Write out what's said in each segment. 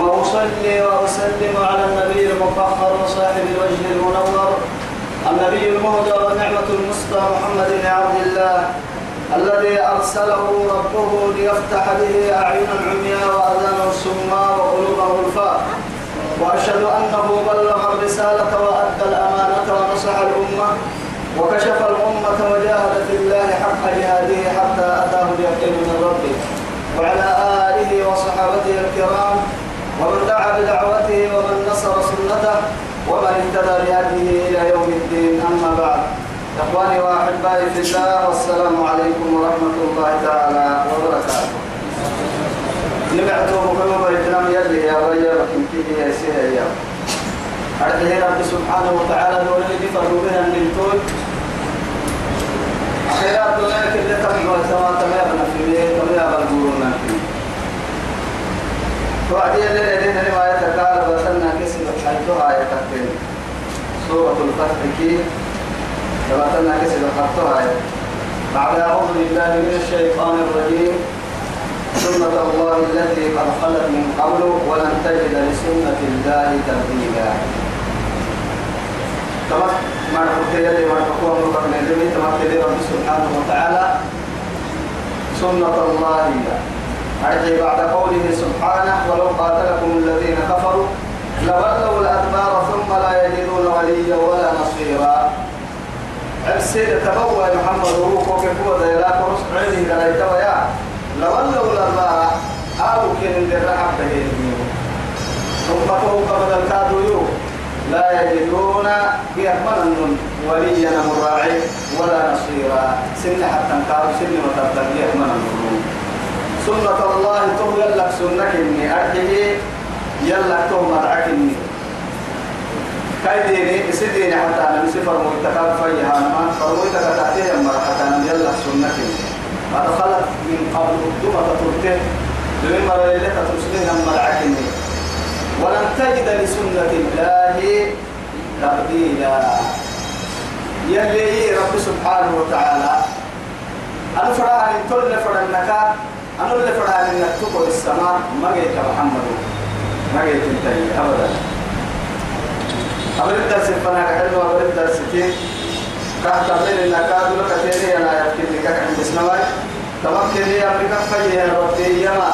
ثم أصلي وأسلم على النبي المفخر وصاحب الوجه المنور النبي المهدى ونعمة المصطفى محمد بن عبد الله الذي أرسله ربه ليفتح به أعين عمياء وأذانا سماء وقلوبا غلفاء وأشهد أنه بلغ الرسالة وأدى الأمانة ونصح الأمة وكشف الأمة وجاهد في الله حق جهاده حتى أتاه اليقين من ربه. وعلى آله وصحابته الكرام ومن دعا بدعوته ومن نصر سنته ومن اهتدى بهديه إلى يوم الدين أما بعد. إخواني وأحبائي في الله والسلام عليكم ورحمة الله تعالى وبركاته. نبعته بكم بريتنا يلي يا لكن كيف يا سيها يا. أرده رب سبحانه وتعالى دولي دي فروبها من طول. خيرات سوا تمام في بيه تمام وعدي اللي لدينا لما يتكال بسنا كسب حيثها يتكتين سورة الفتح كي تباتنا كسب حيثها بعد أعوذ بالله من الشيطان الرجيم. سنة الله التي قد خلت من قبل ولن تجد لسنة الله تبديلا. تمام. ما نقول يلي ما نقول من قبل تمام. رب سبحانه وتعالى. سنة الله. أرجع بعد قوله سبحانه ولو قاتلكم الذين كفروا لولوا الأدبار ثم لا يجدون وليا ولا نصيرا. السيد تبوى محمد روح وكفوة ذيلا فرس عينه قال يا لولوا الأدبار أو كن الرحب بهذه ثم فوق بدل كادوا لا يجدون يأمن وليا مراعي ولا نصيرا. سن حتى كانوا سن وتبتغي يأمن سنة الله تو يلك سنك إني أرجعي يلك تو مرعك إني كايديني سيديني حتى أنا مسافر ميتكاب فيها. ما فرويتك تأتيه حتى أنا يلك سنك إني ما من قبل دمى تطرته لمن مرة اللي تترسلين مرعك إني ولن تجد لسنة الله تبديلا. يلي رب سبحانه وتعالى. فرح أن تل فرنك أنا اللي فرح أن تقول السماء ما جيت محمد ما جيت انتهي أبدا أبدا الدرس فانا كحلو أبدا الدرس تين كان تمين إن كادو لك تيني أنا يمكن لك عند سنوات تمكن لي أمريكا فيه ربي يما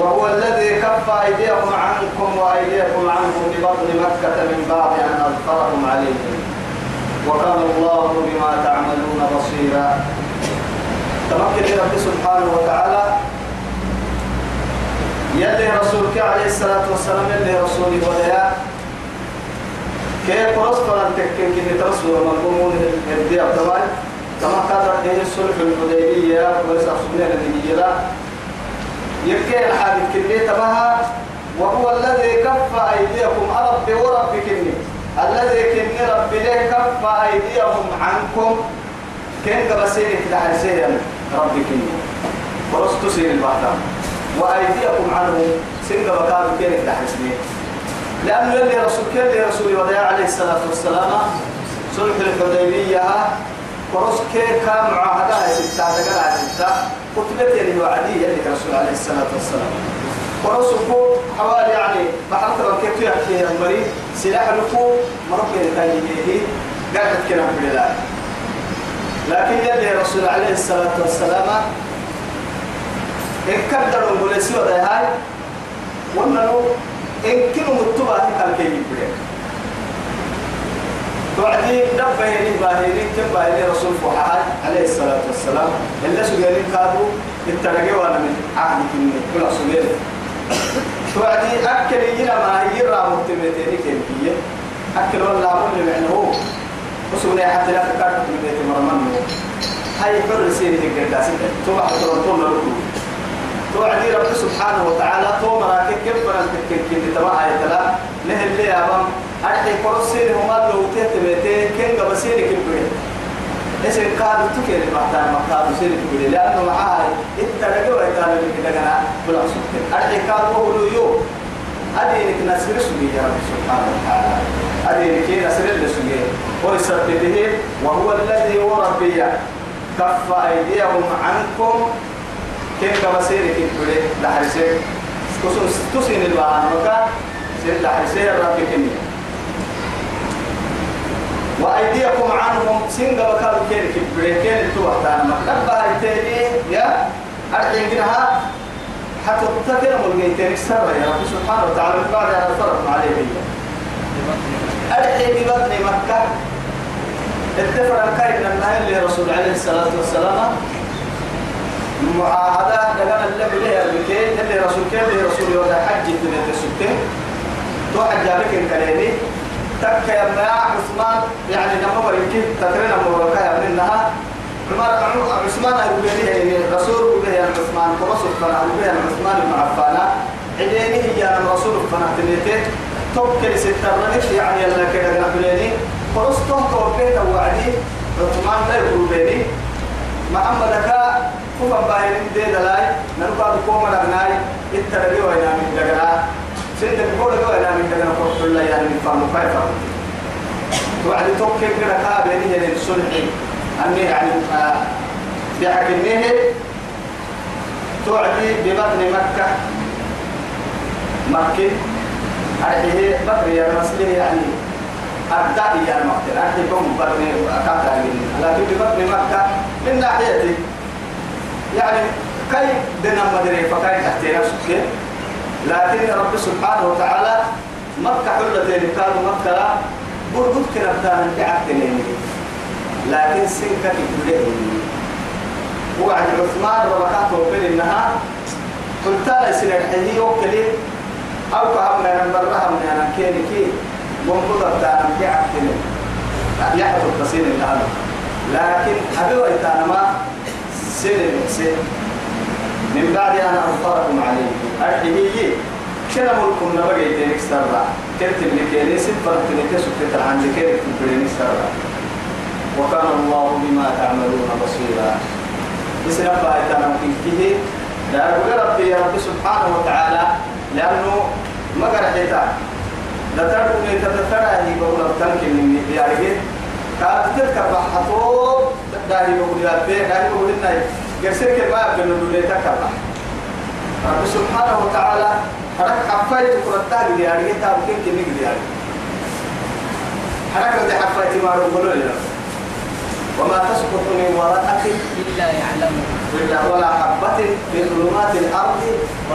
وهو الذي كف أيديكم عنكم وأيديكم عنكم ببطن مكة من بعد أن أظفرهم عليهم وكان الله بما تعملون بصيرا تمكن رب سبحانه وتعالى. يلي رسولك عليه الصلاة والسلام يلي رسولي وليا. كيف رسول أن تكن كني ترسل؟ ومقومون الدي أبدوان كما قال رحيه الصلح الحديبية وليس أخصبنا النبي يبكي الحادث كني تبها وهو الذي كف أيديكم أرب ورب كني. الذي كني رب له كف أيديهم عنكم؟ كن كبسيرك دحرسيا ربي كني ورست سير البحر. وأيديكم عنه سنگ بكار كنك دحرسني لأنه يلي رسول كان رسول وديع عليه الصلاة والسلام؟ صلح الحديبية. كي كان معاهدة ستة دقال ستة. كتبت يعني وعدي يلي رسول عليه الصلاة والسلام. ورسوله حوالي يعني بحر ترى كيف يحكي المريض سلاح لكو مربي كان يجيه قاعد كلام بالله لكن يلي رسول عليه الصلاة والسلام إن كدروا بوليسي وده هاي وإنه إن كانوا متبع كان كي يبرك توعدي دبه هني باهيني كم باهيني رسول فوحاي عليه الصلاة والسلام. اللي سجلين كادوا الترقي وأنا من عهد كني كل سجل توعدي أكل يجينا ما هي رامو تبتيني كيفية أكل ولا أقول لي وسونا حتى لا تكاد من بيت مرمان هاي حر سيري تقدر داسك تو حتى تقول له توعدي رب سبحانه وتعالى تو مراكب كيف بنا تككين تبع آية لا نه اللي أمام أرحي كرسي هما لو تهتمتين كن قبسيني كبير إيش القاد تكير المحتاج مقاد سير كبير لأنه معاه الترجع ويتابع اللي كده جنا بلا سكر. أرحي كاد هو يو أدينك نسر سجيه رب سبحانه وتعالى. أدينك نسر سجيه ويسببه وهو الذي هو ربي. كف أيديهم عنكم. كيف كبسيرك كبير لحرسك خصوص تسين مكان سيد لحرسك ربي كني. وأيديكم عنهم. سنجا بكار كير كبير كير توه تانا نبه التاني يا أرجع جنها حتى تكلم الجيتين سر يا رب سبحانه وتعالى. بعد أن فرق عليه أرجع ببطن مكة. اتفق الكريم من النهي اللي رسول عليه الصلاة والسلام. معاهدة لقنا اللي بليه البكين اللي رسول كيف؟ اللي رسول يوضع حج تنين تسكين تو حج جابك الكليني تك يا ابن عثمان يعني لما بريكي تكرنا النها عمر عثمان أبو بيه رسول أبو بيه عثمان. كرسول فنا أبو بيه عثمان بن عفان عديني هي رسول فنا تنيتين توكل سترنك يعني الله كده نحليني فرستم توكل وعدي عثمان لا يقول بيني. محمد كا كفا باين دي دلاي نرقى بكوما لغناي التربي وينا من دغنا. سيد بقول لك وينا من دغنا قلت الله يعني من فهم كيف وعد توكل كده كا بيني يعني الصلح أني يعني بحكمه توعدي ببطن مكة. مكة. أرحيه بكر يا مسلم يعني أبدأ يا مقتل. أرحيه بم بطن أكاتا لكن ببطن مكة من ناحيتي. يعني كي دنا مدري فكاي تحتي نفسك؟ لكن رب سبحانه وتعالى مكة حلة كانوا مكة برغد كربتان بعتنين لكن سنك كبيره وعد عثمان ربكاته وقال إنها قلت لا سنة الحديث وكلي أو فهمنا نبرها من أنا كيني كي منقضة تانا بعتنين يحفظ التصير هذا. لكن حبيبي تانا ما سنة سنة من بعد أن أظفركم عليه. أرحيه كنا ملكم نبغي تنك سرا كرتب لكيني سفر تنك سكتر عن ذكرك تنك سرا وكان الله بما تعملون بصيرا. بسنا فايتنا فيه لا يقول ربي رب سبحانه وتعالى حيتا لا تركوا تتفرع هي بقول التنك من بيارجه كانت تذكر بحثو داري بقول يا بي داري بقول إنه يرسلك الباب من الدولة تكبر رب سبحانه وتعالى حرك حفايت كرتها بيارجه تابكين كنك بيارجه حركة حفايت ما ربنا لنا وما تسقط من ورقة إلا يعلمه إلا ولا حبة في ظلمات الأرض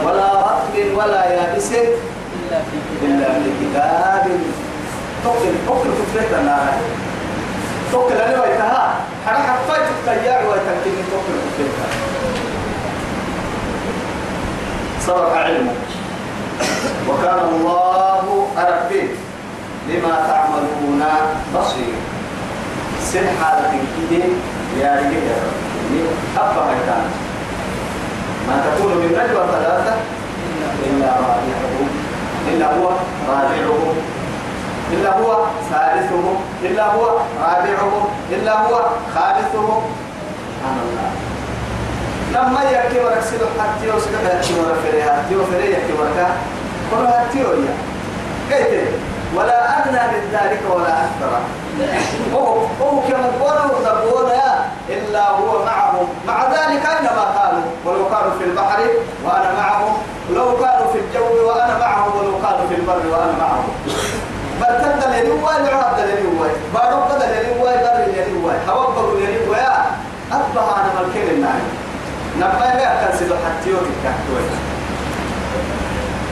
ولا رطب ولا يابس إلا في كتاب. تقل تقل كفرة النار تقل أنا ويتها. حنا حفايت التيار ويتكلم تقل كفرة صرف علمه وكان الله أربي لما تعملون بصير. سن حالة كده يا رب. أبا مكان ما تكون من نجوى ثلاثة إلا رابعهم إلا هو رابعهم إلا هو ثالثهم إلا هو رابعهم إلا هو خامسهم. سبحان الله. لما يكي ورك سيدو حتى يوسك يكي ورك فريها حتى يوسك يكي ورك. حتى يويا كيف؟ ولا أدنى من ذلك ولا أكثر. هو هو كما قولوا ضربونا إلا هو معهم. مع ذلك أينما كانوا ولو كانوا في البحر وأنا معهم ولو كانوا في الجو وأنا معهم ولو البر وأنا معهم بل تبدا لي هو العرب لي هو بارو بدا لي هو بر لي هو حوبر لي هو يا أصبح أنا ملكين النار نبأ كان سيدو حتى يوتك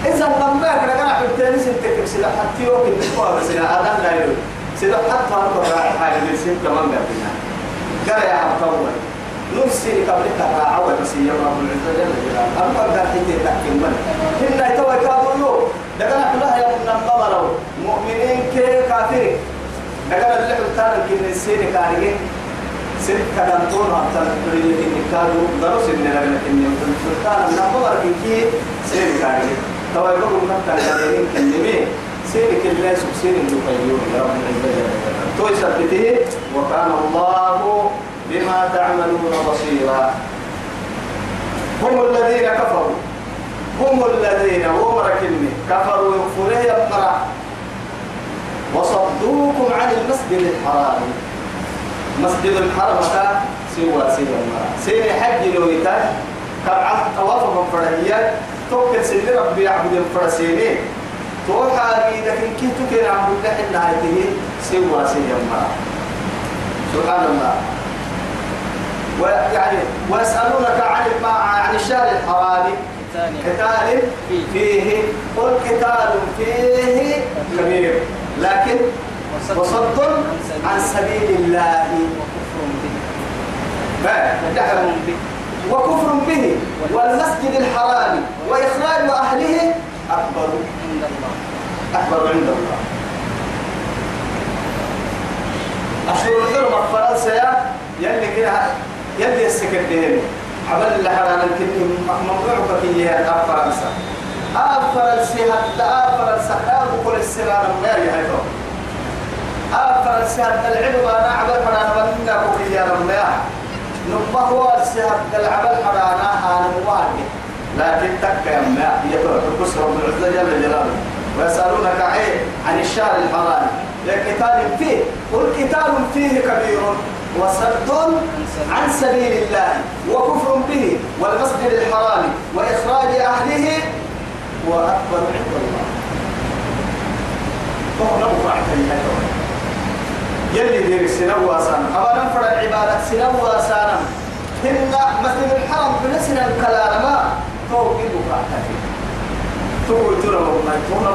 إذا لما كنا كنا حبتين سنتك سيدو حتى يوتك بس أنا أدم لا يلو سيدو حتى أنت راعي حاجة من سن كمان قبلنا قال يا عبد الله نفسي قبل تراعى بس يا رب العزة جل جلاله أما قال حتى تحكي من هنا يتوي كادو يو لكن أحنا يا من النظر مؤمنين كي كافرين لكن اللي حلتان الجن السين كارجين ست كلام طول أبطال تريد إن كادو درس إن لك إن سلطان من أمر كي سير كاري توا يقول من كاري كلمة سير كلا سبسير إنه قيوم يا رب العزة تو يثبته وكان الله بما تعملون بصيرا. هم الذين كفروا. هم الذين ومركني كفروا يغفره يبقرا وصدوكم عن المسجد الحرام. مسجد الحرم سوى سوى المرأة سيني حج لويتاج كبعث طواف من فرهيات توكل سيدي ربي يعبد الفرسيني. توحى لكن كي تكن عبد الله إنها سوى سوى المرأة سبحان الله. ويعني ويسألونك عن عن الشهر الحرام. قتال فيه قل قتال فيه كبير لكن وصد عن سبيل الله. وكفر به. وكفر به والمسجد الحرام وإخراج أهله أكبر. عند الله. أكبر عند الله. أشهر الحرمة فرنسا يلي كده يلي السكردين عمل اللي حرانا كني ممنوع بكية أب فرنسا. فرنسا حتى فرنسا أب كل السنة ما يهيبه أب فرنسا حتى العلم أنا عمل حرانا بنا بكية لما نما هو السهر العمل حرانا أنا مواجه لكن تك يا ما يترك الكسر رب العزة جل جلاله ويسألونك عن الشهر الحرام. لقتال فيه قل قتال فيه كبير. وصد عن سبيل الله وكفر به والمسجد الحرام وإخراج أهله هو أكبر عند الله. فهو نبقى يلي دير السنوى سانا أبا ننفر العبادة سنوى سانا هن مسجد الحرام بنسنا الكلام ما؟ توقي بقى تقول ترى يتونا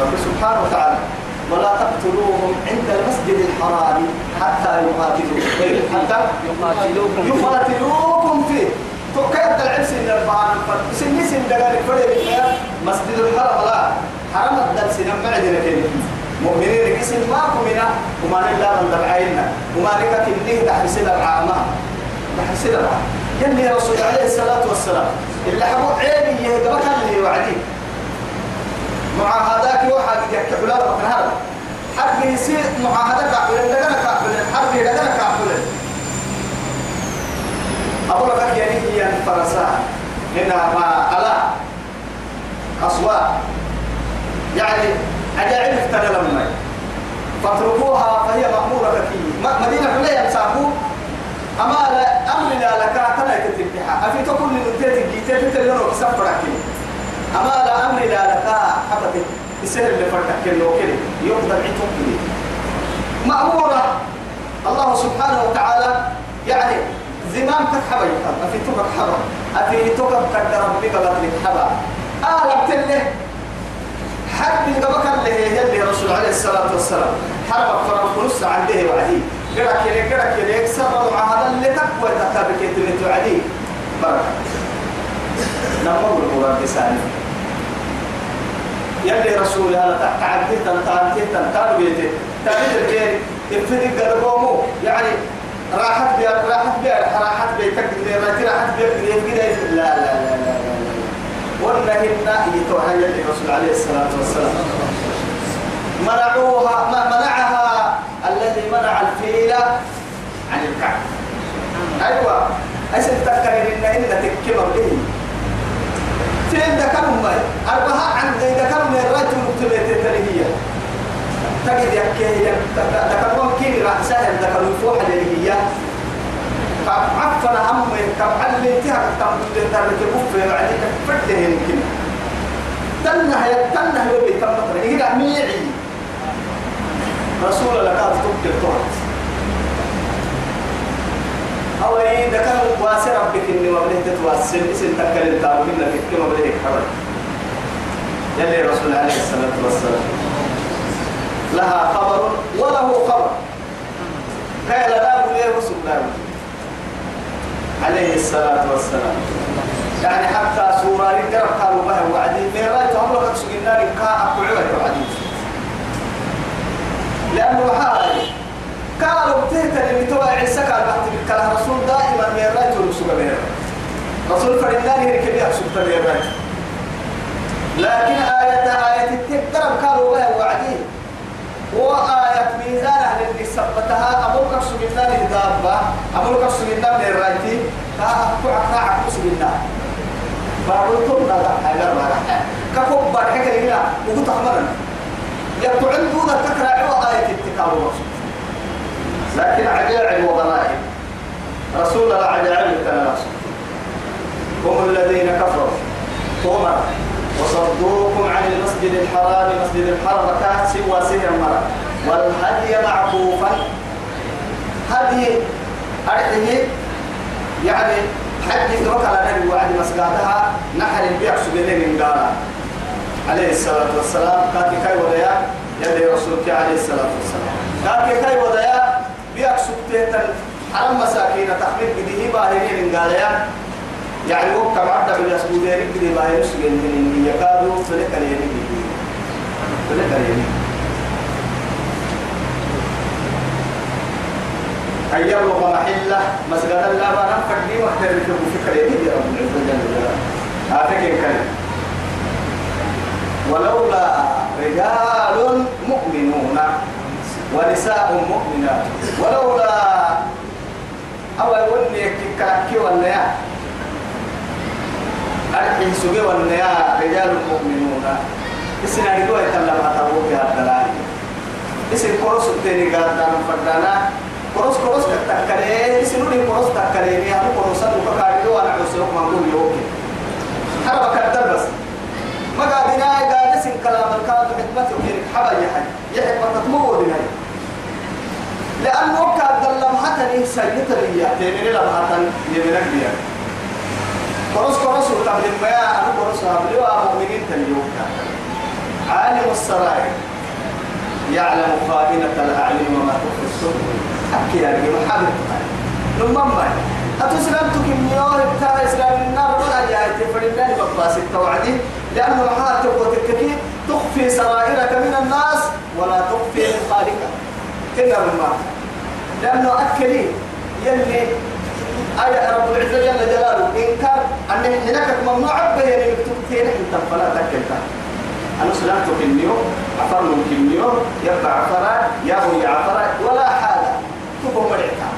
رب سبحانه وتعالى ولا تقتلوهم عند المسجد الحرام حتى يقاتلوكم. حتى يقاتلوكم فيه. يقاتلوكم فيه. كيف العرس ان البعض سن سن دقالك فريق مسجد الحرام. لا حرم الدل سنم معدنا كده مؤمنين كسن ماكم هنا وما نلا من دبعينا وما لك كنيه تحرس العامة تحرس العامة يلي رسول عليه الصلاة والسلام. اللي حبوا عيني يهدبك اللي وعديه معاهدات واحد يحكي حلال هذا حق يصير معاهدة كعبل لنا كعبل حق لنا كعبل أقول لك يعني هي الفرسان هنا ما ألا أصوات يعني أجاعل افتنى لما فاتركوها فهي مأمورة كي مدينة كلها يمساكو أما لا أمر لا لك تنا تتبعها أفي تقول لنتيت الجيتة تتلونك سفرك أما لا أمر لا لك. حبتك السهل اللي فرتك يقدر عيتهم كده مأمورة. الله سبحانه وتعالى يعني زمام تكحبا يقال أفي توك حبا. أفي توك قدر ربك بطلك حبا. آه بتله حد من قبك اللي هي اللي رسول عليه الصلاة والسلام. حرب فرق نص عنده وعدي. قرأ كده قرأ كده. مع هذا اللي تقوى تتابك اللي تعدي بركة. نمو المراد سالم يلي رسول هذا تحت عدي تنتهي تنتهي بيتي تعبير الجيل ابتدي قلبومو يعني راحت بيا راحت بيا راحت بيا تقدر راحت بيا كده لا لا لا لا لا والنهي يتوحى يلي رسول عليه الصلاة والسلام منعوها ما منعها الذي منع الفيل عن الكعب أيوة. أيش تذكر إن إن تكبر به. فين ذكرهم ما أربعة عن ذكرهم الرجل مكتبة ترهية تجد يكيه ذكرهم كين راح سهل ذكروا فوح اللي هي عفنا هم كم تها كم ترك بوف يعني فرده يمكن. تنه تنه يبي ترى هنا ميعي. رسول الله قال تبكي الطهر أو إذا كان واسع ربك إني مبلغ تتواسل إسم تكلم تابين لك كما بدك حرج يلي رسول عليه الصلاة والسلام. لها خبر وله خبر. قال لا بليه رسول الله. عليه الصلاة والسلام. يعني حتى سورة يقرب قالوا بها وعدي من رأيت هم لك أقعوا وعدي لأنه هاي قالوا تهتني اللي تبع عيسى قال بعد كلام رسول دائما من رايت ورسول من رسول فرنان هي كبيرة سبت من رايت لكن آية آية التكترب قالوا ولا وعدي وآية ميزان أهل اللي سبتها أبو كبس من الله الدابة أبو كبس من الله من رايت فأكوع كاع كبس من الله بارتم لا تحل لا تحل كفوق بارحك لنا وقلت أخبرنا يبتعد دون تكرع وآية التكترب لكن عجائب وضلائل. رسول الله عجائب كان هم الذين كفروا. هم وصدوكم عن المسجد الحرام مسجد الحرام. كان سوى سهر مرة. والهدي معكوفا. هدي أرحيه يعني حج وكلا نبي وعد مسقاتها نحر البيع سبيلين من قال. عليه الصلاة والسلام. كاتي كاي وديا يلي رسولك عليه الصلاة والسلام. كاتي كاي وديا بيع سبتيتا حرم مساكين تحميل بديه باهرين من قال يعني كما عدى بالأسبوع ذلك بدي باهر سجن من يكادوا فلك اليمين فلك اليمين أن يبلغ محلة مسجد الله ما نفق لي وحده ركبوا فكر يمين يا رب العزة جل جلاله هذا كان. ولولا رجال مؤمنون ونساء مؤمنات. ولولا أول وني كاكي ولا أرحي سجى ولا رجال مؤمنون. إسنا رجوا يتكلم هتابو في هذا اسم كورس التاني قال دام فردانا. كورس كورس تتكلم اسمه لي كورس تتكلم يا أبو كورس أبو كاريو أنا عسوك مقول يوكي. حرب كدر بس. ما قاعدين قاعد اسم كلام الكلام حكمته كيرك حبا يحي. يحي ما تتمو دي لأنه كاد دلم حتى سيئة لي تيمين لم حتى يمينك بيا كورس كورس وتبلي ما أنا كورس هبلي ومؤمنين تليوك عالم السرائر. يعلم خائنة الأعين وما تخفي الصدور أكيد يا رجل حابب لما ما أتسلم تكميوه بتاع إسلام النار ولا جاي تفرد الله بقاس التوعدي. لأنه تبغى تككي تخفي سرائرك من الناس ولا تخفي من خالقك. كنا بالما لأنه أكلي يلي آية رب العزة جل جلاله إن كان أن هناك ممنوع به يعني مكتوب أنت فلا تكلتا أنا سلامت كنيو عفر من كنيو يبقى عفرا يابو يعفرا ولا حاجة. تبغى مرعتا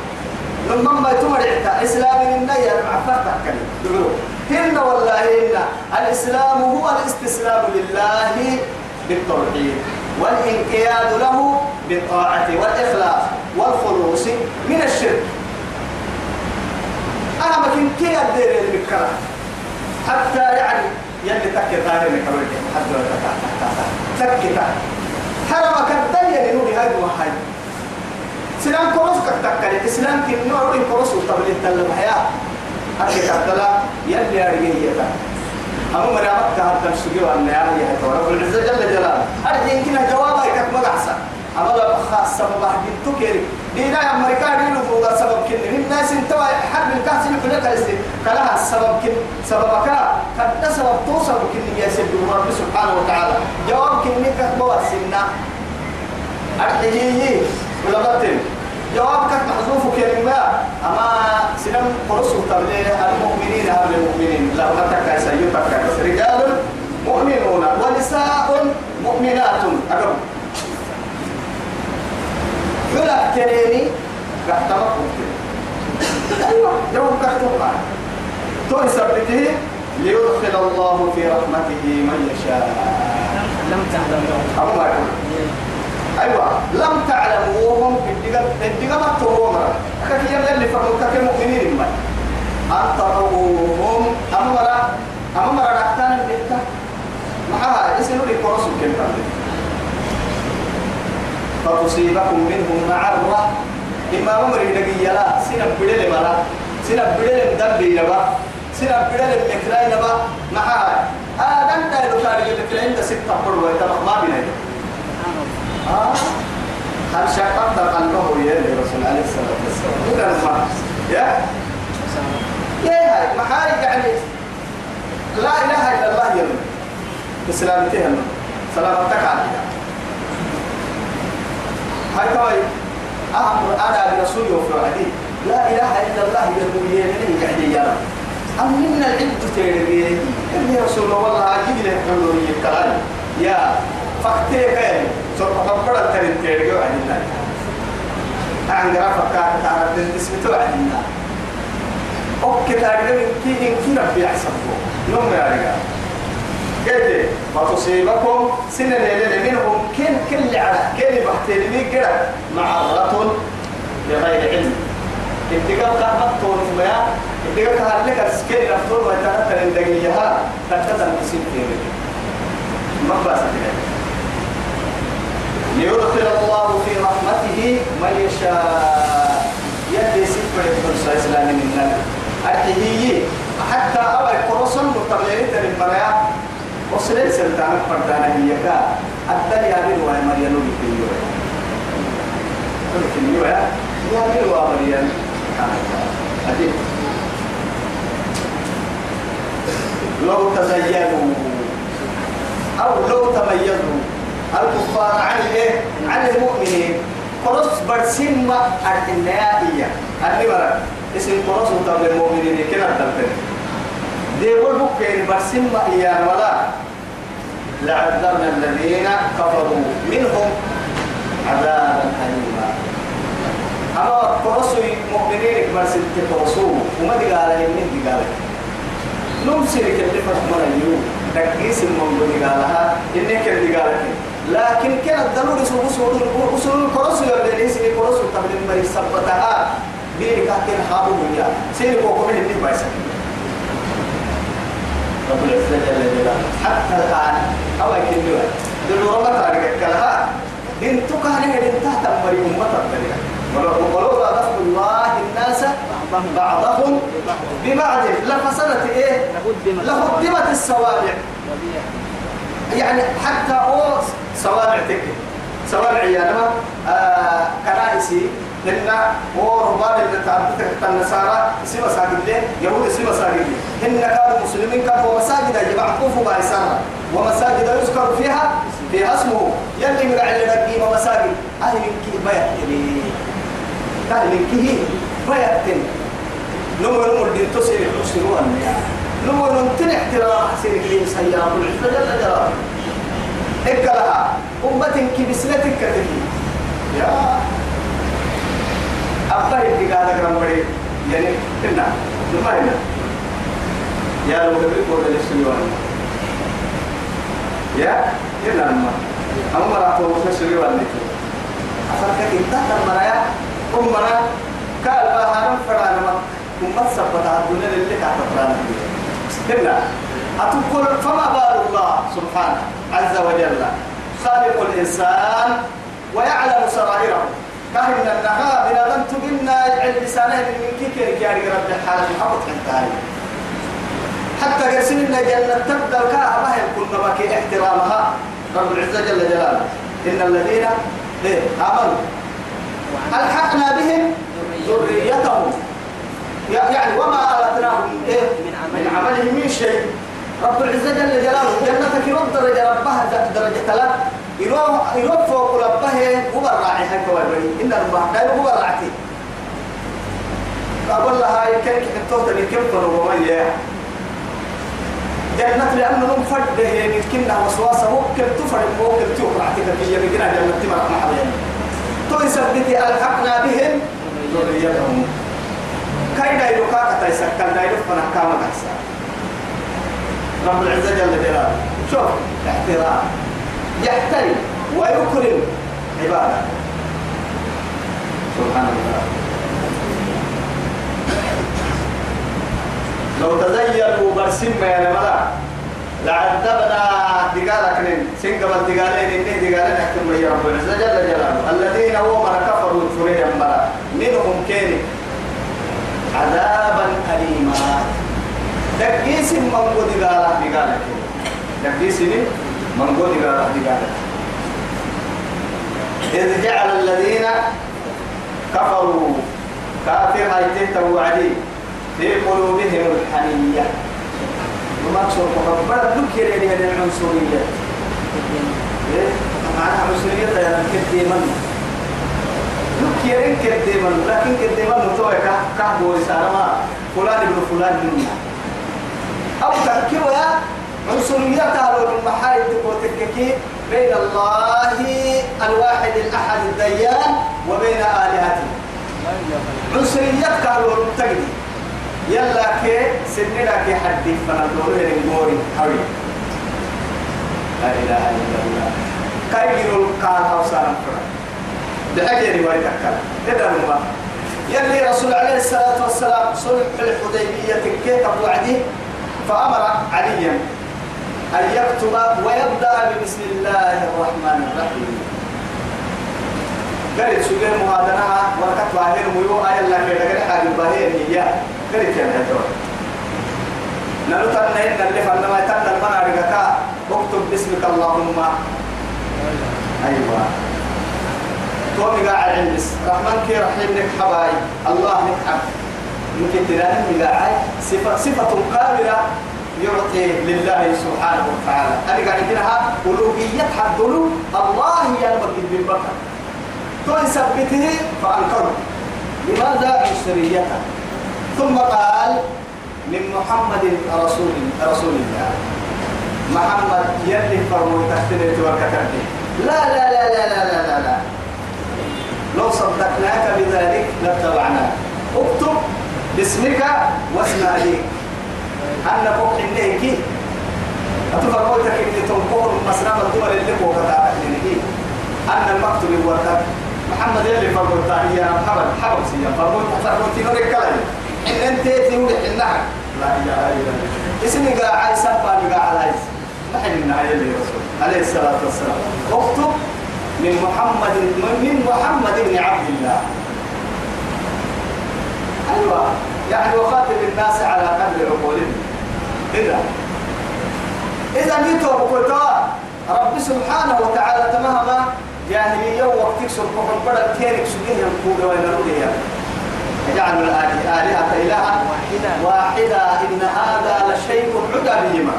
لما ما تمرعتا إسلام النية عفرتك كلمة هن والله هن الإسلام هو الاستسلام لله بالتوحيد والإنقياد له بالطاعة والإخلاص والخلوص من الشرك. أنا ما كنت كي أدير المكرة حتى يعني يلي تكي من كبير حتى تكي تكي حرمك الدنيا لنوري هاي وهاي سلام كروس كتكلي إسلام كن نوع كروس وطبل التلم حياة أكيد كتلا يلي أرجيه أما مريمك كهذا السجوا أن يعني رب العزة جل جلاله. أرجع يمكن جوابها يكتب مقعسة أما لو خاص سبب واحد تكير دينا أمريكا دينو فوق سبب كن. من الناس أنتوا حرب الكاس اللي كلها كايسين كلها السبب كن. سببك كان سبب توصل كن يا سيد رب سبحانه وتعالى. جواب كن كتب واسنا أرجع ولا بطل. جوابك محذوف كلمة أما سلم قرص تبليه المؤمنين هم المؤمنين. لا متك سيتك رجال مؤمنون ونساء مؤمنات. أقرب حلا كريني قحتمكم أيوة جواب قحتمك تو يثبته ليدخل الله في رحمته من يشاء. لم ما يقول أيوة. لم تعلموا وهم الدقم الدقم التومر كيف يلي فرموا كمؤمنين ما أن تروهم. أمرا أمرا ركتان الدكتة معها لي كورس كم فتصيبكم منهم معرة. إما أمر دقي لا. سنة بدل ملا سنة بدل دبي نبا. سنة بدل مكراي نبا. معها. آه دنتا لو كان المكراي ده ستة قروة ما بينهم آه هل شققت قلبه يا رسول عليه الصلاة والسلام؟ إذا ما يا؟ يا هاي محارج يعني لا إله إلا الله يا بسلامتها سلامتك عليها هاي توي أهم أنا برسول يوفر عدي لا إله إلا الله يا من يعني يا رب أم من العلم تتربيه إني رسول الله أجيب لك حلول الكلام يا سوف تقبل الترين تيرجو عن الله. عن جرافة كانت تعرف تسمتوا عن الله. أوكي تارجو كي إن كي ربي يحسبه يوم يا رجال. قلت فتصيبكم سنة ليلة منهم كل كل على كل بحتين لي كده معرة بغير علم. اتقال قهبت طول ما اتقال قهبت لك السكين رفتور ويتغطى لندقيها تكتل مسيب في ما بس ليدخل الله في رحمته من يشاء. يدي سفر الفرصة إسلامي من أرحيه حتى أول كروسن مطلعين تلمبريا وصلت سلطانة فردانا هي كا الدنيا من وهي مريم بكيو بكيو يا يا وهي مريم أدي لو تزينوا أو لو تميزوا الكفار عن الايه؟ عن المؤمنين. قرص برسم النهائية اللي مرة. اسم قرص وطب المؤمنين كنا تلتين دي يقول بكين برسم إيان ولا. لعذبنا الذين كفروا منهم عذابا أليما. أما قرص المؤمنين برسم تقرصوه. وما دي قال من دي قال نمسك اللي فهمنا اليوم تكيس المنظور قالها إنك اللي قالت لكن كان الضروري سوق سوق وصول الكرس ولا ليس الكرس تبلين مري سبتها بيرك كان حابو ويا سير كوكو من اللي بايس رب العزة جل جلاله حتى الآن أو أكيد له دلوا ربك على كلها بنتك هذه بنت تحت مري أمة تبلين ولولا دفع الله الناس بعضهم ببعض لفصلت إيه لهدمت الصوابع يعني حتى أو سوابع تك سوابع يعني آه كنائسي هن وربان اللي تعبت النصارى سيما ساجد ليه؟ يهود سيما ساجد ليه؟ هن كانوا مسلمين كانوا مساجد يبعثوف بايسارة ومساجد يذكر فيها فيها اسمه. يلي من على نقيمة مساجد. أهل كي بيت أهل كي بيت نمو نمو الدين تصير يحسنون نمو نمتن احترام حسين كريم سيارة العزة جل جلاله. إكلها أمة كبسلتك كتبي. يا. أبا يدي كرام بري يعني إنا هنا يا لو كبير قول للسلوان يا إنا نما أما راح توقف السلوان نتو أفرك إنت تمرا أمرا قال بها نفرا نما أمة سبتها الدنيا اللي كانت تفرانا هنا أتقول فما بال الله سبحانه عز وجل؟ خالق الإنسان ويعلم سرائره. كهن النهار بلا لم تبنا لسانه من كيك يعني رب الحالة محبط انتهى حتى قرسين إن جنة تبدأ الكعبة كنا بكي احترامها. رب العزة جل جلاله. إن الذين إيه؟ آمنوا. ألحقنا بهم ذريتهم. يعني وما أردناهم إيه؟ من عملهم من شيء. رب العزة جل جلاله جنتك يرد درجة ربها درجة ثلاث يروح فوق ربها هو الراعي هاي كوالبري إن الله لا هو الراعي. أقول لها كنتوه تبي كم فروا ومية جنة لأنه من فرد يمكننا وسواسة ممكن تفرد ممكن تفرد في يمكننا جنة تمر محلين تو يثبتي ألحقنا بهم. ذريتهم كاي دايلو كاكا تيسكال دايلو فنحكام الأحسان رب العزة جل جلاله. شوف احترام. يحترم ويكرم عبادة. سبحان الله لو تزينوا برسم يا نملا لعذبنا دقالك نين سنقب الدقالين إني دقالين أكتب يا رب العزة جل جلاله. الذين هو من كفروا الفريا مرا منهم كيني. عذابا أليما. دقيس من قد قال دقالك دقيس من قد قال دقالك إذ جعل الذين كفروا كافر هايته وعدي في قلوبهم الحمية ومقصود مقبلة ذكر يعني العنصرية إيه؟ معناها عنصرية يعني كديما ذكر كديما لكن كديما نتوى كهبو رسالة ما فلان ابن فلان منا أو تركوا يا عنصريتها لو المحايد تكوتككي بين الله الواحد الأحد الديان وبين آلهته. عنصريتك لو تجدي يلا كي سننا كي حدي له الموري حوي. لا إله إلا الله. كاي يقول قال أو سلام بحاجة رواية كلا إذا ما يلي رسول عليه الصلاة والسلام صلح الحديبية كيف وعده فأمر عليا أن يكتب ويبدأ ببسم الله الرحمن الرحيم. قال سجل مهادنها وركت باهر ميو آية الله كي لقد حاجة باهر هي قال كان هدول نلو تنين نلف أنما يتنى المنع رقكا اكتب باسمك اللهم. أيوة. تومي قاعد عندس. رحمن كي رحيم لك حباي الله لك حب ممكن تلاقي قاعد صفة صفة كاملة يعطي لله سبحانه وتعالى. أنا قاعد كده ألوهية حدلو الله يلبك بالبكر تو يثبته فأنكره. لماذا عنصريته ثم قال من محمد رسول رسول الله. محمد يلي فرمو تحتني وكتبه لا لا لا لا لا لا لا, لا. لو صدقناك بذلك لاتبعناك. اكتب باسمك واسم أبيك. فوق إنك أتفق قولتك إن تنقر مسلم الدول اللي فوق تعالى أن المكتوب الورقة. محمد يلي فرقوا الثانية حبل حبل سيا فرقوا فرقوا تنور الكلام. إن أنت تنور النحر لا إله إلا الله. اسمي قاعد سبا قاعد عايز. ما حنا يلي رسول. عليه الصلاة والسلام. اكتب من محمد من محمد بن عبد الله. أيوة. يعني وخاطب الناس على قدر عقولهم. إذا. إذا ميتوا بكتا رب سبحانه وتعالى تمهما جاهلية وقتك سبحانه بدل كيرك سجيه ينقود وين يجعل الآلهة إلها واحدة. إن هذا لشيء عدى بهما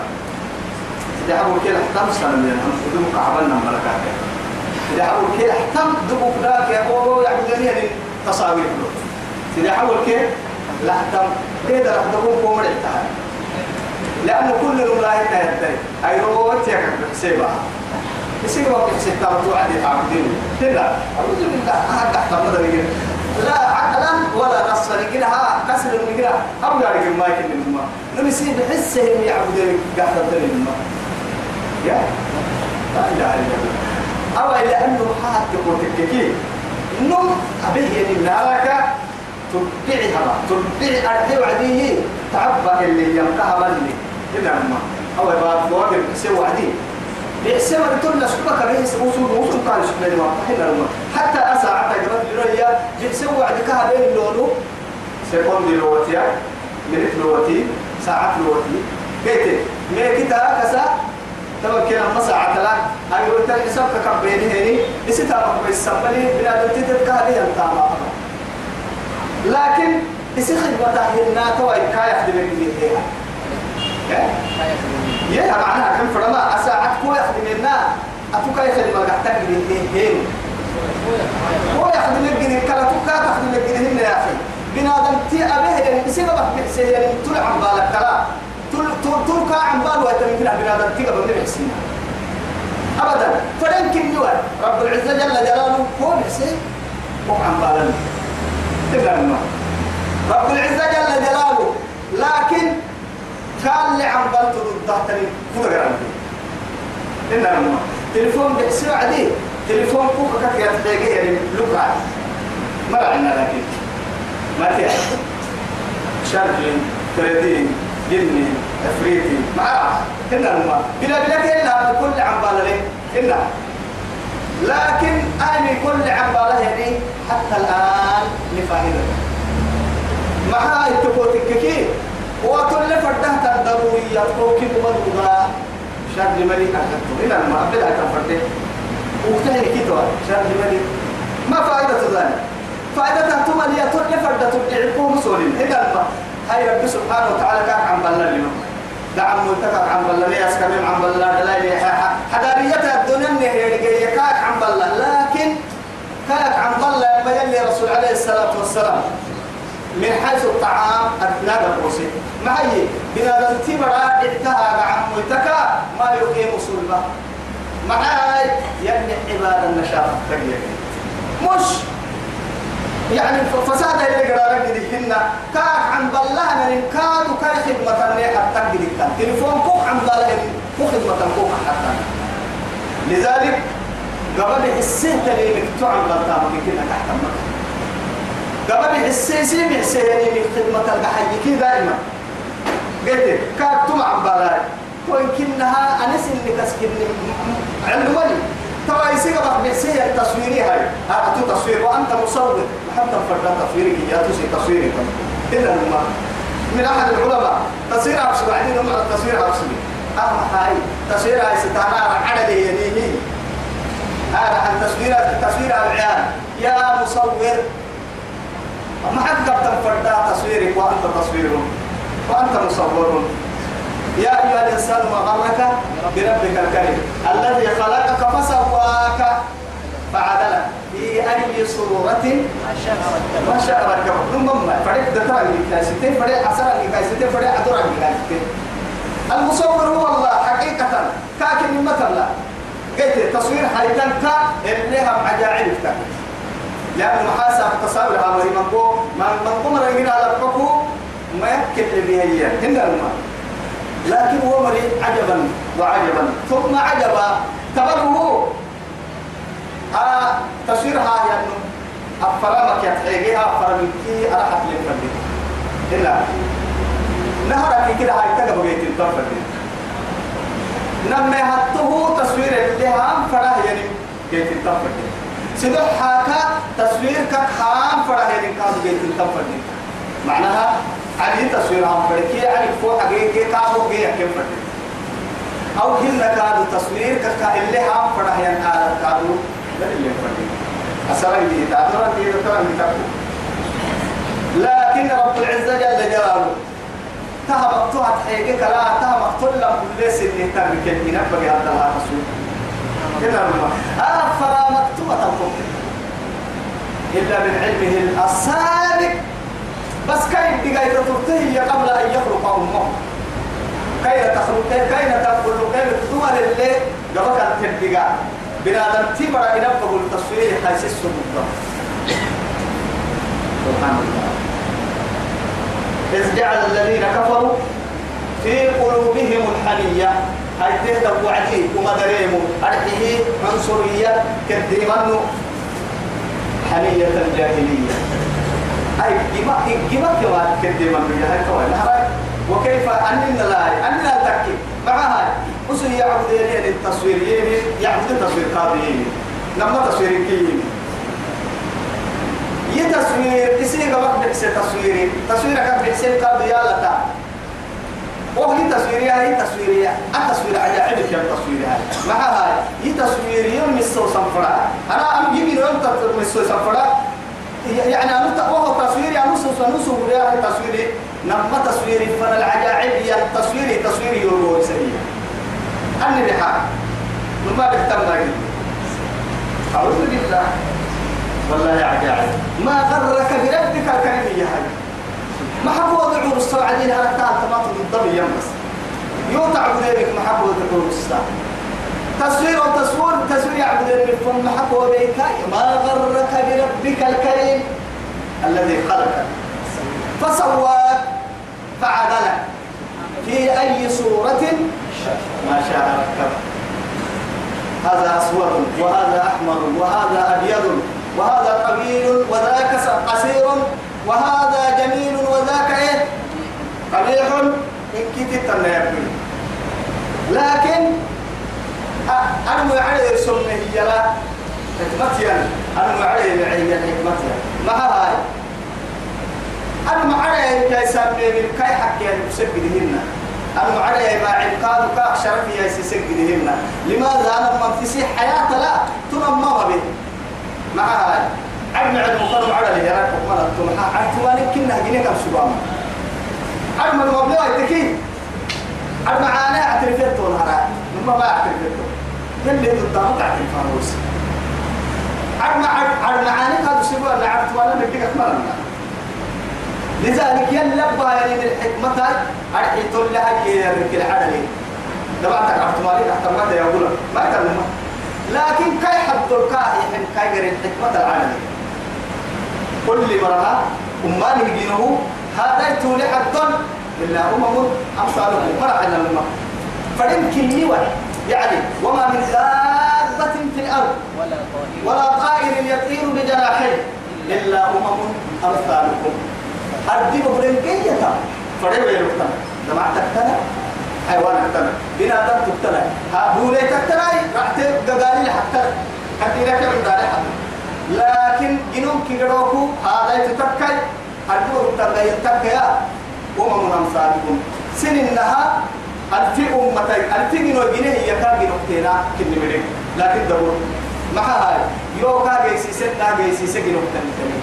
إذا حبوا كده سنة من دمك عبلنا ملكات حبوا كده احتم دمك ذاك يا أبو يعبدني تصاوير إذا حبوا كده لا احتم كده راح قوم الاتحاد لأنه كل الملاهي تهدي أي روت يكك بحسيبها يصير وقت حسيب تابتو عدي تعبدين كده أعوذ بالله أهد تحت مدى لا عقلا ولا نصا لكنها كسر المقرا أو يعني ما يكن الماء نمسي بحسهم يعبدون قاعد الدنيا الماء يا؟ لا إله إلا الله. أو إلى أنه حاد يقول تككي نم أبيه نمنالك تبعي هلا تبعي أرحي وعديه. تعبى اللي يمكها مني. إلا ما أو يبقى فوق سوى وعدي. بيحسب أن تقول سبك رئيس وصول وصول قال سبحانه ما حنا لما حتى أسعى تجرب لريا جسوا وعدك هذا اللونو سيكون دلوقتي منت لوتي ساعة لوتي كيت ميكتا كسا توكل أما ساعة لا أيوة تحسب كبيني هني؟ إسيتا بيسمني بلا دلتي هذه أنت لكن إسي خدمة هنا توي كايا خدمة بيها يا؟ معناها كم فرما أساعد كو يخدم لنا أتوكا يخدم القحتك بيهين هو يخدم الجنين كلا توكا تخدم الجنين يا أخي. بنادم تي أبيه يعني بسيبه بحسين يعني عم بالك. كلا طول طول طول كا عم بال ويتم كنا بنادم تي قبل بحسين أبدا. فلن يوم رب العزة جل جلاله هو بحسين هو عم بالنا تبقى رب العزة جل جلاله. لكن كان اللي عم بلت ضد تاني فوق إنما ما. تليفون بحسوا عدي تليفون فوق كك يتحقق يعني لقعة ما عندنا لكن. ما تيجي. شرقين تردين جني افريقي ما إنما ما. بلا بلا كلا كل عم بالله إنما لكن أنا كل عم بالله يعني حتى الآن نفاهمه. ما هاي تقول كيف وكل فرده الضرورية توكيد مدوغا شر ملي أكتو إلى ما. أبدا كفرته وقتها كتوا شر ملي ما فائدة ذلك. فائدة تهتم لي. كل فردة تبدعكم مسؤولين إذا ما. هاي رب سبحانه وتعالى كان عم بلنا لنا. دعم منتكك عم بلنا لي أسكمم عم بلنا دلائل حدارية الدنيا النهي كاك عم بلنا لكن كاك عم بلنا ما يلي رسول عليه الصلاة والسلام. من حيث الطعام أثناء القوسي ما هي؟ بنا تبرا انتهى عن متكا ما يقيم صلبة. معاي يعني عبادة النشاط تقيا مش يعني فساد اللي قرارك دهنا كاك عن بالله من كاد وكاي خدمة حتى كان. تليفون كوك عن بالله كو خدمة كوك حتى. لذلك قبل السنة اللي مكتوع عن بالله كنا تحت المكان قبل السيسي بحسيني من خدمة البحي دائما. قلت كاتم عن بالاي وإن كنها أنس اللي كسكن ولي. ترى يسيق بقى بحسية التصويري هاي هاتو تصوير. وأنت مصور. حتى فرد تصويرك يا تسي تصويرك. إلا لما من أحد العلماء تصوير عبس بعدين هم التصوير عبس أهم هاي تصوير هاي ستانا عدد يديه هذا عن تصوير تصوير العيال. يا مصور. ما حد قبل فردا تصويرك وأنت تصوير وأنت مصور يا أيها الإنسان ما غرك بربك الكريم الذي خلقك فسواك فعدلك في أي صورة ما شاء ركبك ثم ما فريق دترا لكاسيتين فريق حسنا لكاسيتين فريق أدرا لكاسيتين المصور هو الله حقيقة. كاكن مثلا قلت تصوير حيتان كا اللي هم عجائب لأن محاسب تصاور عمري من قو من من قو مرة هنا على الحكو ما يكتب بها هي. هنا الماء لكن هو مري عجبا وعجبا. ثم عجبا تبره آه تصويرها يعني أفرامك يتحيجيها أفرامك أرحت للفردين إلا. نهرك كده هاي تجب بيت التوفردين نما هتوه تصوير اللي هم فراه يعني بيت التوفردين سيدو حاكا تصوير كحام فرح يعني كان بيت دي معناها علي تصوير هم فرقي علي فوق حقيقي كابو جي كم فرق أو هن كادو تصوير كك اللي هم فرح يعني على كادو ده اللي فرق أسرع دي تعتبر دي تعتبر دي لكن رب العزة جل جلاله تهبط تهت حقيقي كلا تهبط كل كل سنة ترك الدين بقي هذا الرسول كده أفرا مكتوبة إلا من علمه السابق بس كيف تقاي تطرته قبل أن يخلق أمه؟ كيف تخلق؟ كيف تخلق كيف تدور اللي قبل أن تبقى. بنادم تبرا ينبغ التصوير حيث السبب. سبحان الله. إذ جعل الذين كفروا في قلوبهم الحمية هاي تهدى وعدي وما دريمو أرحيه عنصرية كديمانو حمية الجاهلية أي جمع جمع كما كديمانو يا هاي كوي وكيف؟ أننا لا أننا تكي. مع هاي. وسي يعبد يعني التصوير يمي يعبد التصوير قاضي لما تصوير كيمي. يتصوير إسي قبل بحسي تصويري تصويرك بحسي قاضي يا لتا. وهي تصويرية هي تصويرية التصوير عجائب يا تصويرية مع هاي. هي تصوير يوم مسو سنفرا أنا أم يجي يوم مسو سنفرا يعني أنا وهو تصويري أنا مسو سنوسو ولا هي تصويري. نما تصويري فن العجائب يا تصويري تصويري يورو سريع أني بحال ما بهتم أعوذ بالله. والله يا عجائب. ما غرك بربك الكريم يا هاي ما حبوا وضعوا السوعدين على التال تماط الضم يمس. يوتع عبدينك ما حبوا وضعوا السوعة تصوير وتصوير تصوير يعبد الفم حبوا بيك ما غرك بربك الكريم الذي خلقك فسواك فعدلك في أي صورة؟ ما شاء ركب هذا أسود وهذا أحمر وهذا أبيض وهذا طويل وذاك قصير وهذا جميل وذاك إيه؟ قبيح. كنت تنبي لكن أنا معي يرسلنا هي لا حكمتي أنا. معي معي حكمتي ما هاي؟ أنا معي كي سامي من كي حكي أن تسجدهن أنا معي ما عقاد كاك شرفي يسجدهن لماذا؟ أنا من في حياة لا تنمى به. مع هاي؟ عم عد مقرم على اللي يراك مرة تمحى عد تواني كنا جينا كم سبام عد من مبلغ التكي عد معانا اعترفت ونهار ما ما يلي قدامك اعترف فانوس مع عد معانا هذا سبوا اللي عد تواني نجيك مرة لذلك يلا باين الحكمة أرحي تلها يرك العدل دبعت عرفت مالك أحتمت يا أقول ما كلمة لكن كي حد الكاهي حين كي غير الحكمة العدل كل مرة أمان يجينه هذا يتولي حد إلا أمم أمثالكم. مرة عنا الماء فيمكن نوع يعني وما من دابة في الأرض ولا طائر. يطير بجناحيه إلا أمم أمثالكم. أردب برنكية فريب يلقنا لما تكتنا حيوان تكتنا بنا دم تكتنا ها بولي تكتنا رحت قدالي حتى كثيرا كم داري حتى لكن جنوم كيروكو هذا يتتكي. تكتنا يتكيا أمم أمثالكم. سننها ألف أمتي ألف جنو جنيه يكاد جنو كتينا كني مريك لكن دبور ما هاي يو كا جيسي سنة جيسي سجنو كتينا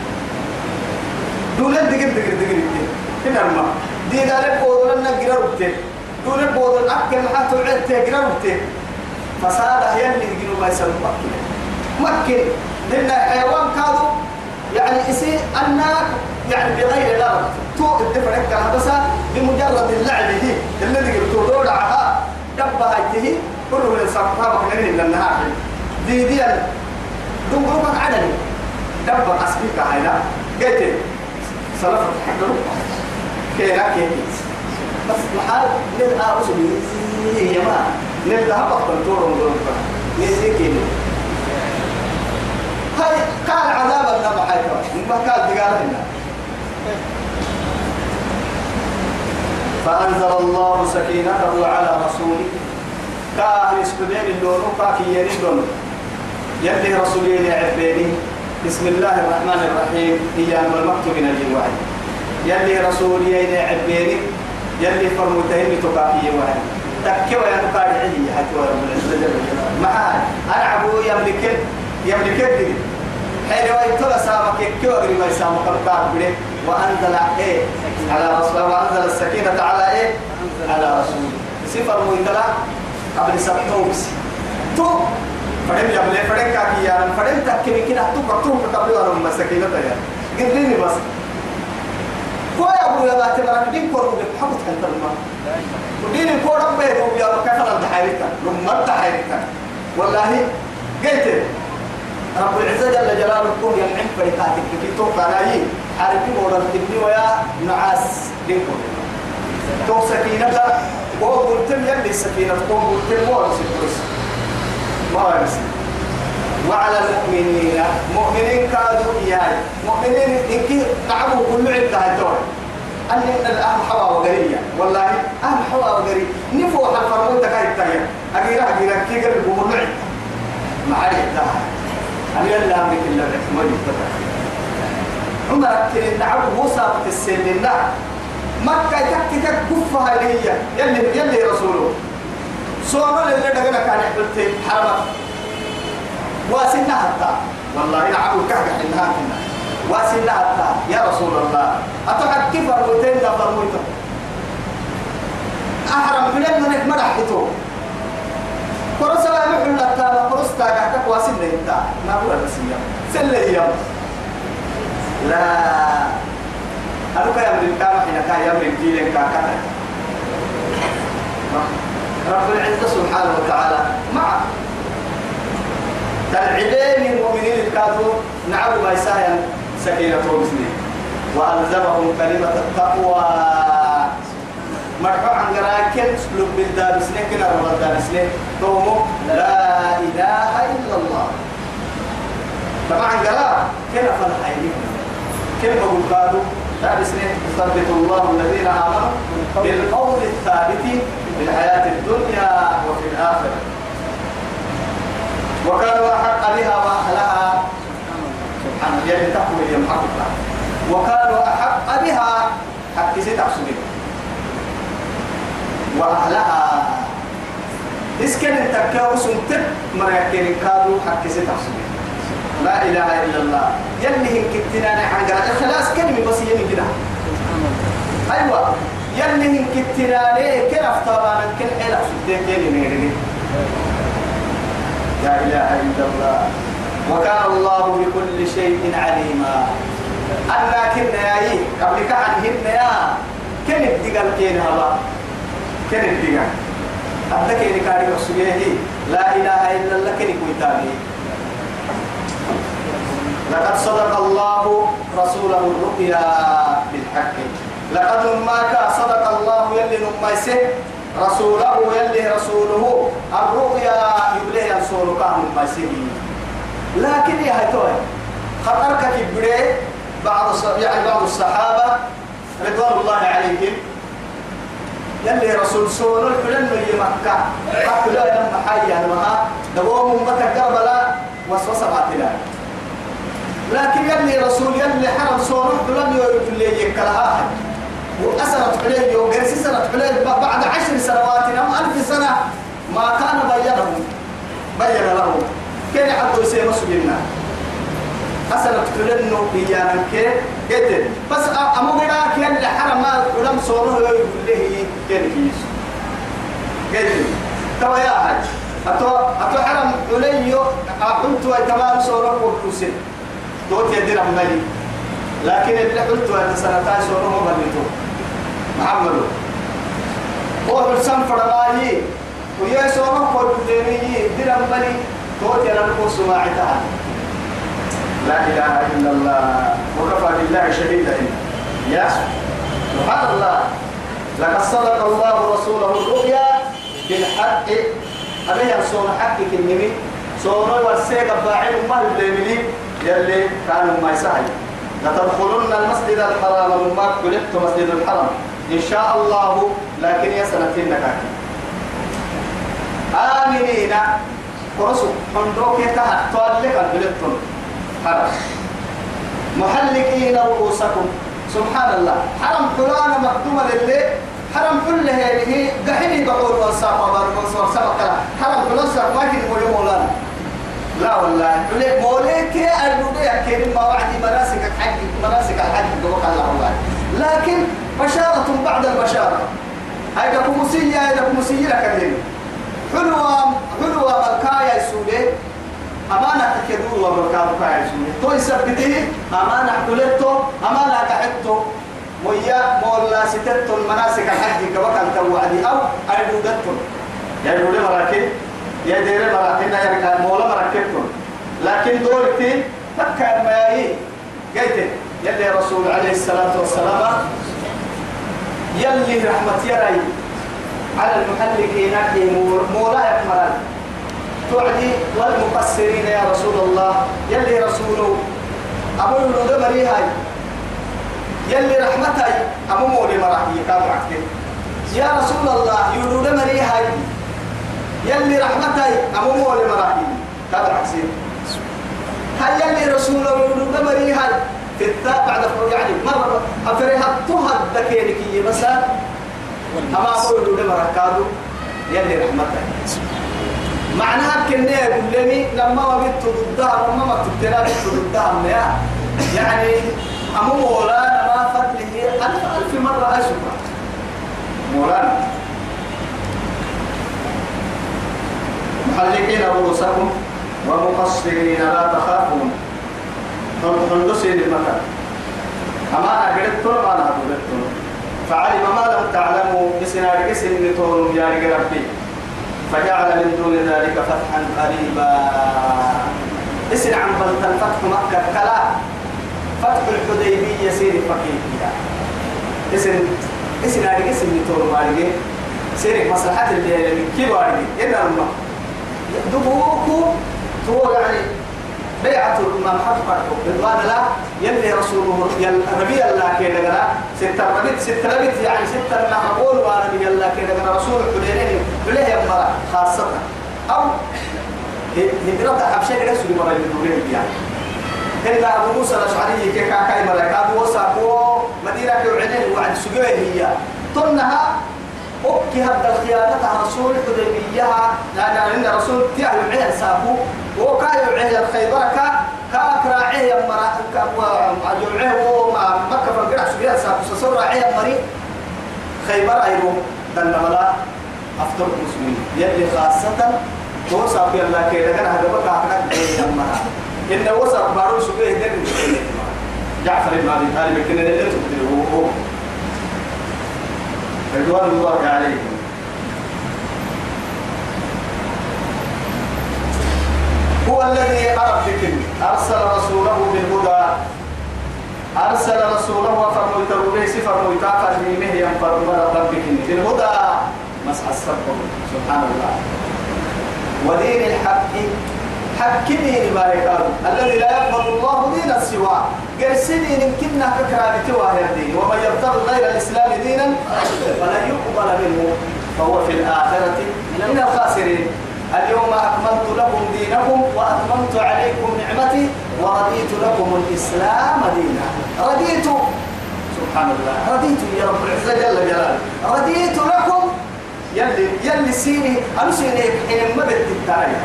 دولن دقر دقر دقر كنا ما دي قال بودن نجرا ربته دولن بودن أكل حتى عد تجرا ربته فساد هي اللي يجينوا ما يسمى مكة مكة لأن حيوان كادو يعني إسي أنك يعني بغير غرض تو الدفع كان بس بمجرد اللعب هي الذي قلت دور عها دبها هي كله من سقطها مكانين من النهار. دي دي دمرك عدني دبا أسبيك هنا قلت سلفت حقه كيرا كيتيس بس محال نلقى رسل يا ما. نلقى هبط كنتور ونقول نسي كيلو هاي قال عذاب النبى حيث ما قال دقال هنا فأنزل الله سكينته على رسوله. كأهل اسكدين اللون كاكي يريدون يلي رسولين عبيني. بسم الله الرحمن الرحيم. هي المكتوب من الجوعي يلي رسولي عبيني. يلي فرمتين تكاكي واحد تكوى يا تكاكي عيني حتى رب العزة جل جلاله. أنا عبو يملك يملك دي حين ويتلا سامك أدري ما يسامك الكار بلي وأنزل إيه؟ على رسول وأنزل السكينة على إيه؟ على رسول. سفر مهندلا قبل سبتوكس تو. فدم يبلي فدم كاكي يا رم فدم تكمي كنا تو كتو قبل ورم مسكينة يا. قدرني بس. كوي أبو يا بات برا دين كورو بحبط كنت الماء ودين الكورو بيت ويا كفر الدحيرتا لما الدحيرتا والله قلت رب العزة جل جلاله كون يمعن فريقاتك في توقع لاي عارفين ورد تبني ويا نعاس دينكم. تو سكينة وقلتم يلي السكينة قوم قلتم هو يمسك وعلى المؤمنين مؤمنين كادوا إياي. مؤمنين إنك نعبوا كل عدة هدول أن الأهل حوا وقرية. والله أهل حوا وقرية. نفوح الفرمون تكاية تاية. أقيرا أقيرا كي قلبوا عدة ما عرفت أنا يلا أمريك إلا ما يتبع عمر كن نعبوا موسى بتسل لله مكة تك تك كفها هي. يلي يلي رسوله. سوما اللي دقنا كان يحبلت حرمك واسنا حتى. والله نعبد كهك حنها كنا. واسنا حتى. يا رسول الله. أتحك كيف فرموتين لا فرموتين أحرم بلن منك مرحتو قرص لا يحل لك قرص تاعك واسنا انت ما هو الرسية. سلة يوم لا أنا كيا من الكام حين كيا من الجيل كاكا رب العزة سبحانه وتعالى مع تلعبين المؤمنين الكادوا نعم ما يسايا سكينة ومسلم وألزمهم كلمة التقوى مرفوع عن قراءة اسلوب بالدار سنين كنا رمضان دار سنين تومو لا إله إلا الله طبعا قراءة كنا فالحيين كنا بقول قالوا؟ سنين يثبت الله الذين آمنوا بالقول الثابت في الحياة الدنيا وفي الآخرة. وكانوا أحق بها وأهلها. سبحان الله يعني تقوى يمحقها وكانوا أحق بها حق ست وأهلها. إسكن التكاو سنتب مريكين كادوا حق ست لا إله إلا الله. يلي هن كتنا عن قراءة خلاص كلمة بس يمي كده أيوة. يلي هن كتنا ليه كن أفتابانا كن إلا سبتين يلي لا إله إلا الله. وكان الله بكل شيء عليما. أنا كنا يا إيه؟ قبل كعنهن يا. كن الدقال كين هلا كن الدقال أنت كين كاري رسوله لا إله إلا الله. كن كويتاني. لقد صدق الله رسوله الرؤيا بالحق. لقد نماك صدق الله يلي نمايسه رسوله يلي رسوله الرؤيا يبليه ينصور كان نمايسه. لكن يا هتوي خطرك كبري بعض يعني بعض الصحابة رضوان الله عليهم يلي رسول سون الحلم اللي مكة حتى لا لما حيا لها دوام مكة كربلاء وسوسة باطلة لكن يلي رسول يلي حرم سون الحلم يقول لي يكلها وأسرت عليه يوم سنة عليه بعد عشر سنوات أو ألف سنة ما كان بينهم بين لهم كان عبد يسير مسجدنا أسأل تقولنه بيانا كي قدر بس أمو كي اللي حرم ولم صورة له كين كيس قدر توا يا حج أتو أتو حرم وليو أقلت ويتمام صورة وكوسين دوت يدير أمالي لكن اللي قلت أن سنتاي صوره مبلتو محمد هو حسن فرماي ويا صوره وكوسين دير أمالي دوت ينقص سماعتها لا إله إلا الله. وكفى بالله شهيدا. يا سبحان الله. لقد صدق الله رسوله الرؤيا بالحق. أبي صون حقك النبي. صون والسيق باعين ما الدمني يلي كانوا ما يسعي. لتدخلن المسجد الحرام. مما قلت مسجد الحرام. إن شاء الله لكن يا سنتين نكاكي آمنين. ورسول حندوك يتحت تولك البلدتون حرم محلقين رؤوسكم. سبحان الله. حرم حلانا مقدومة للي. حرم كل هذه. قحني بقول وصور سبق. حرم حلان سبق. ما مولانا. لا والله. لك موليك أرجوك كريم ما وعدي مناسك الحج مناسك الحج بقول الله لكن بشارة بعد البشارة. هيدا كمسية هيدا كمسية لك حلوة حلوة ملكايا يسولي أمانة كدور وبركات كايسوني تو يثبته أمانة كلتو أمانة كحتو ويا مولا ستتو المناسك الحج كما كان توعدي أو أرجودتو يا رجل مراكب يا دير مراكب يا مولا مراكبتو لكن دورتي تكا ما هي قلت يلي رسول عليه الصلاة والسلام يلي رحمة يري على المحلقين مولا يكمل توعدي والمقصرين يا رسول الله يلي رسوله أبو يولد مريهاي. يلي رحمتي أبو مولي مراحي يا رسول الله يولد مريهاي. يلي رحمتي أبو مولي مراحي كانوا عكسين هل يلي رسوله يولد مريهاي في التاء بعد يعني مرة. أفريها تهد دكينك مثلا أما أبو يولد مراحي يلي رحمتي معناها كنا يقول لما وجدت ضدها لما ما تبتلى ضدها يعني أمو مولانا ما فضله ألف ألف مرة أشكر مولانا. محلقين رؤوسكم ومقصرين لا تخافون. هندسين المكان. أما أنا قلت ما أنا قلت فعلم ما لم تعلموا بسنار اسم نتون يا ربي. فجعل من دون ذلك فتحا قريبا اسن عن بلتن فتح مكة كلا. فتح الحديبية سير فقيه اسن اسن عليك اسم نتون مالك سيرك مصلحة اللي كيف عليك إن الله دبوكو تو يعني بيعة ما محفظ رضوان الله يلي رسوله يل ربي الله كده كده ستة ربيت ستة ربيت يعني ستة ما أقول وأنا ربي الله كده كده رسول حدينين بليه يمرا خاصة. أو هجرة حبشة كده سوري مرة يدورين يعني. كده أبو موسى الأشعري كي كاكاي ملك أبو وساقو مدينة كوعدين وعد سجوه هي. تنها أوكي هذا الخيانة رسول حديبية يعني أن رسول تياه العين سابو وكاي العين الخيبر كا كاكرا عين مرا وعجوعه وما مكة فالقرع سبيا سابو سسر عين مري خيبر أيرو دن ملا أفضل المسلمين. يلي خاصة سابي الله كي لكن هذا بقى أحنا كي مرا إن وصل بارو سبيا دن جعفر بن أبي طالب كنا هو هو رضوان الله عليهم. هو الذي أرسل أرسل رسوله بالهدى. أرسل رسوله وفرميت ربيس فرميت فرميمه ينفر ربك بالهدى مسح السبب سبحان الله. ودين الحق حق دين ما الذي لا يقبل الله دين سواه. دين يمكننا ككرامته وهي الدين ومن يبتغي غير الإسلام دينا فلن يقبل منه. فهو في الآخرة من الخاسرين. اليوم أكملت لكم دينكم وأتممت عليكم نعمتي ورضيت لكم الإسلام دينا. رضيت. سبحان الله. رضيت يا رب العزة جل جلاله. رضيت لكم. يلي يلي سيني أنا سيني حين ما بدي التاريخ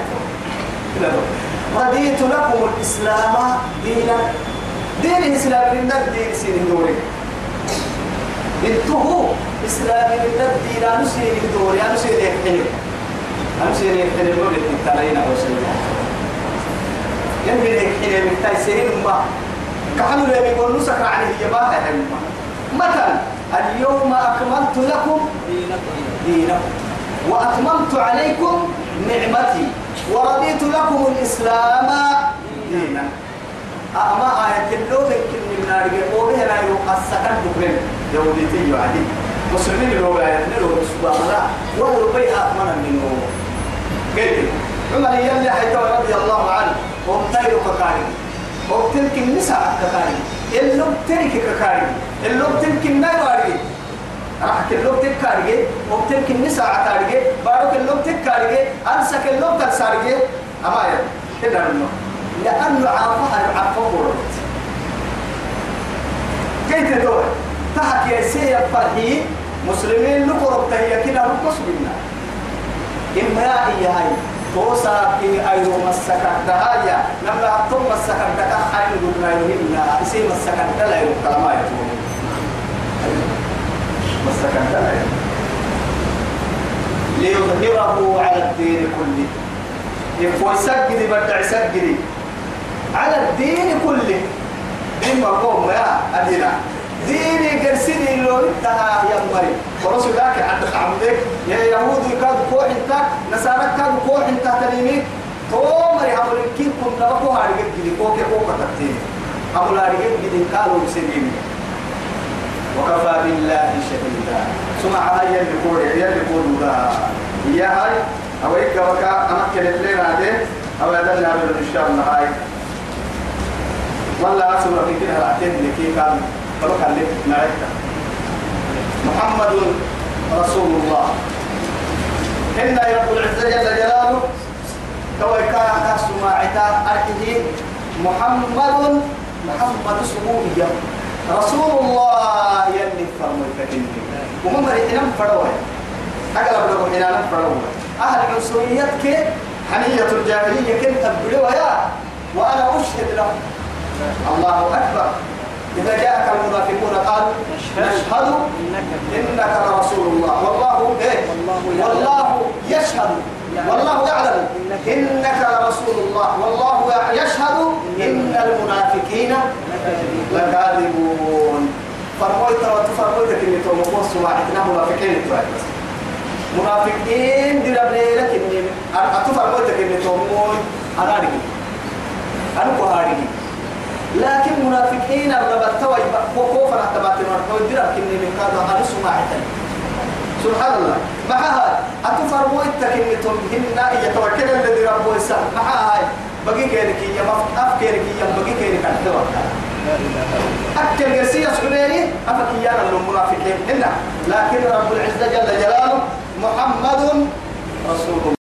رضيت لكم الإسلام دينا. دين الإسلام من الدين سيني دوري إنتهوا. إسلام من الدين. أنا سيني دوري أنا سيني حين أمشي لي حين الولد التالين أو شيء. يمكن حين من تايسين ما. كحلو لي يقول نسك عليه جباه مثلا اليوم أكملت لكم دينكم. وأتممت عليكم نعمتي ورضيت لكم الإسلام دينا. أما آية اللوم يمكن من نار يقوله لا يقصكن بكرين يوليتي يعدي مسلمين لو آية لو سبحان الله. ولو بيها أمنا منه. قلت عمر يلي حيث رضي الله عنه. ومتير ككاري. وبتلك النساء ككاري. اللي بتلك ككاري. اللي بتلك النار راح كلو تكارجي وبتلك النساء عتارجي بارك اللو تكارجي أنسك اللو تكسارجي أما يا كده منه. لأنه عرفها عرفه ورد. كيف تدور تحكي سيا فرحي مسلمين لقرب تهي كده رقص بنا إما هي هاي توسا في أيرو مسكت دهايا. نبلا أبطم مسكت دكا حين قلنا يهمنا إسي مسكت دلا يرو كلام يتون مسكت دلا ليظهره على الدين كله. يفوي سجدي بدع سجدي على الدين كله. دين مقوم يا أدينا. ديني قرسيني لو انتهى يا مري. ورسول ذاك عند عمدك يا يهود كاد كوح انت نصارى كاد كوح انت تليمي تو مري عمل كين كنا بكو هاري جدي. كوك كوك تكتين أبو لاري جدي قالوا مسلمين وكفى بالله شهيدا. ثم على يلي قول يلي قول يا هاي أو إيك وكا أمكن الليل هذه أو يدلنا شاء الله هاي. والله أسمع في كده رأتين لكي كان فلوك اللي معك محمد رسول الله. إن رب العزة جل جلاله توي كان سماعتا أرحيه محمد محمد سموه رسول الله يلي الفكين وهم رحنا فروه أقلب لكم حنا فروه أهل العنصرية كي حنية الجاهلية كي تبدو يا وأنا أشهد لهم الله أكبر إذا جاءك المنافقون قالوا نشهد إنك لرسول الله والله إيه والله يشهد والله يعلم إنك لرسول الله. والله يشهد إن المنافقين لكاذبون. فرمويت وتفرمويت كني تو مقص واحدنا منافقين منافقين دي ربنا لك إني أتفرمويت كني تو موي أنا أرجع أنا لكن منافقين الربط توي خوفا اعتبرت مرحو درا كني من قاد أنا سمع سبحان الله معها أتفر مويتك إن تمهن يتوكل الذي ربه معها. هاي بقي كيرك يا مف أفكيرك يا بقي كيرك الدواء أكل قرسية سعوديني أفكيانا المنافقين. هنا لكن رب العزة جل جلاله محمد رسول الله.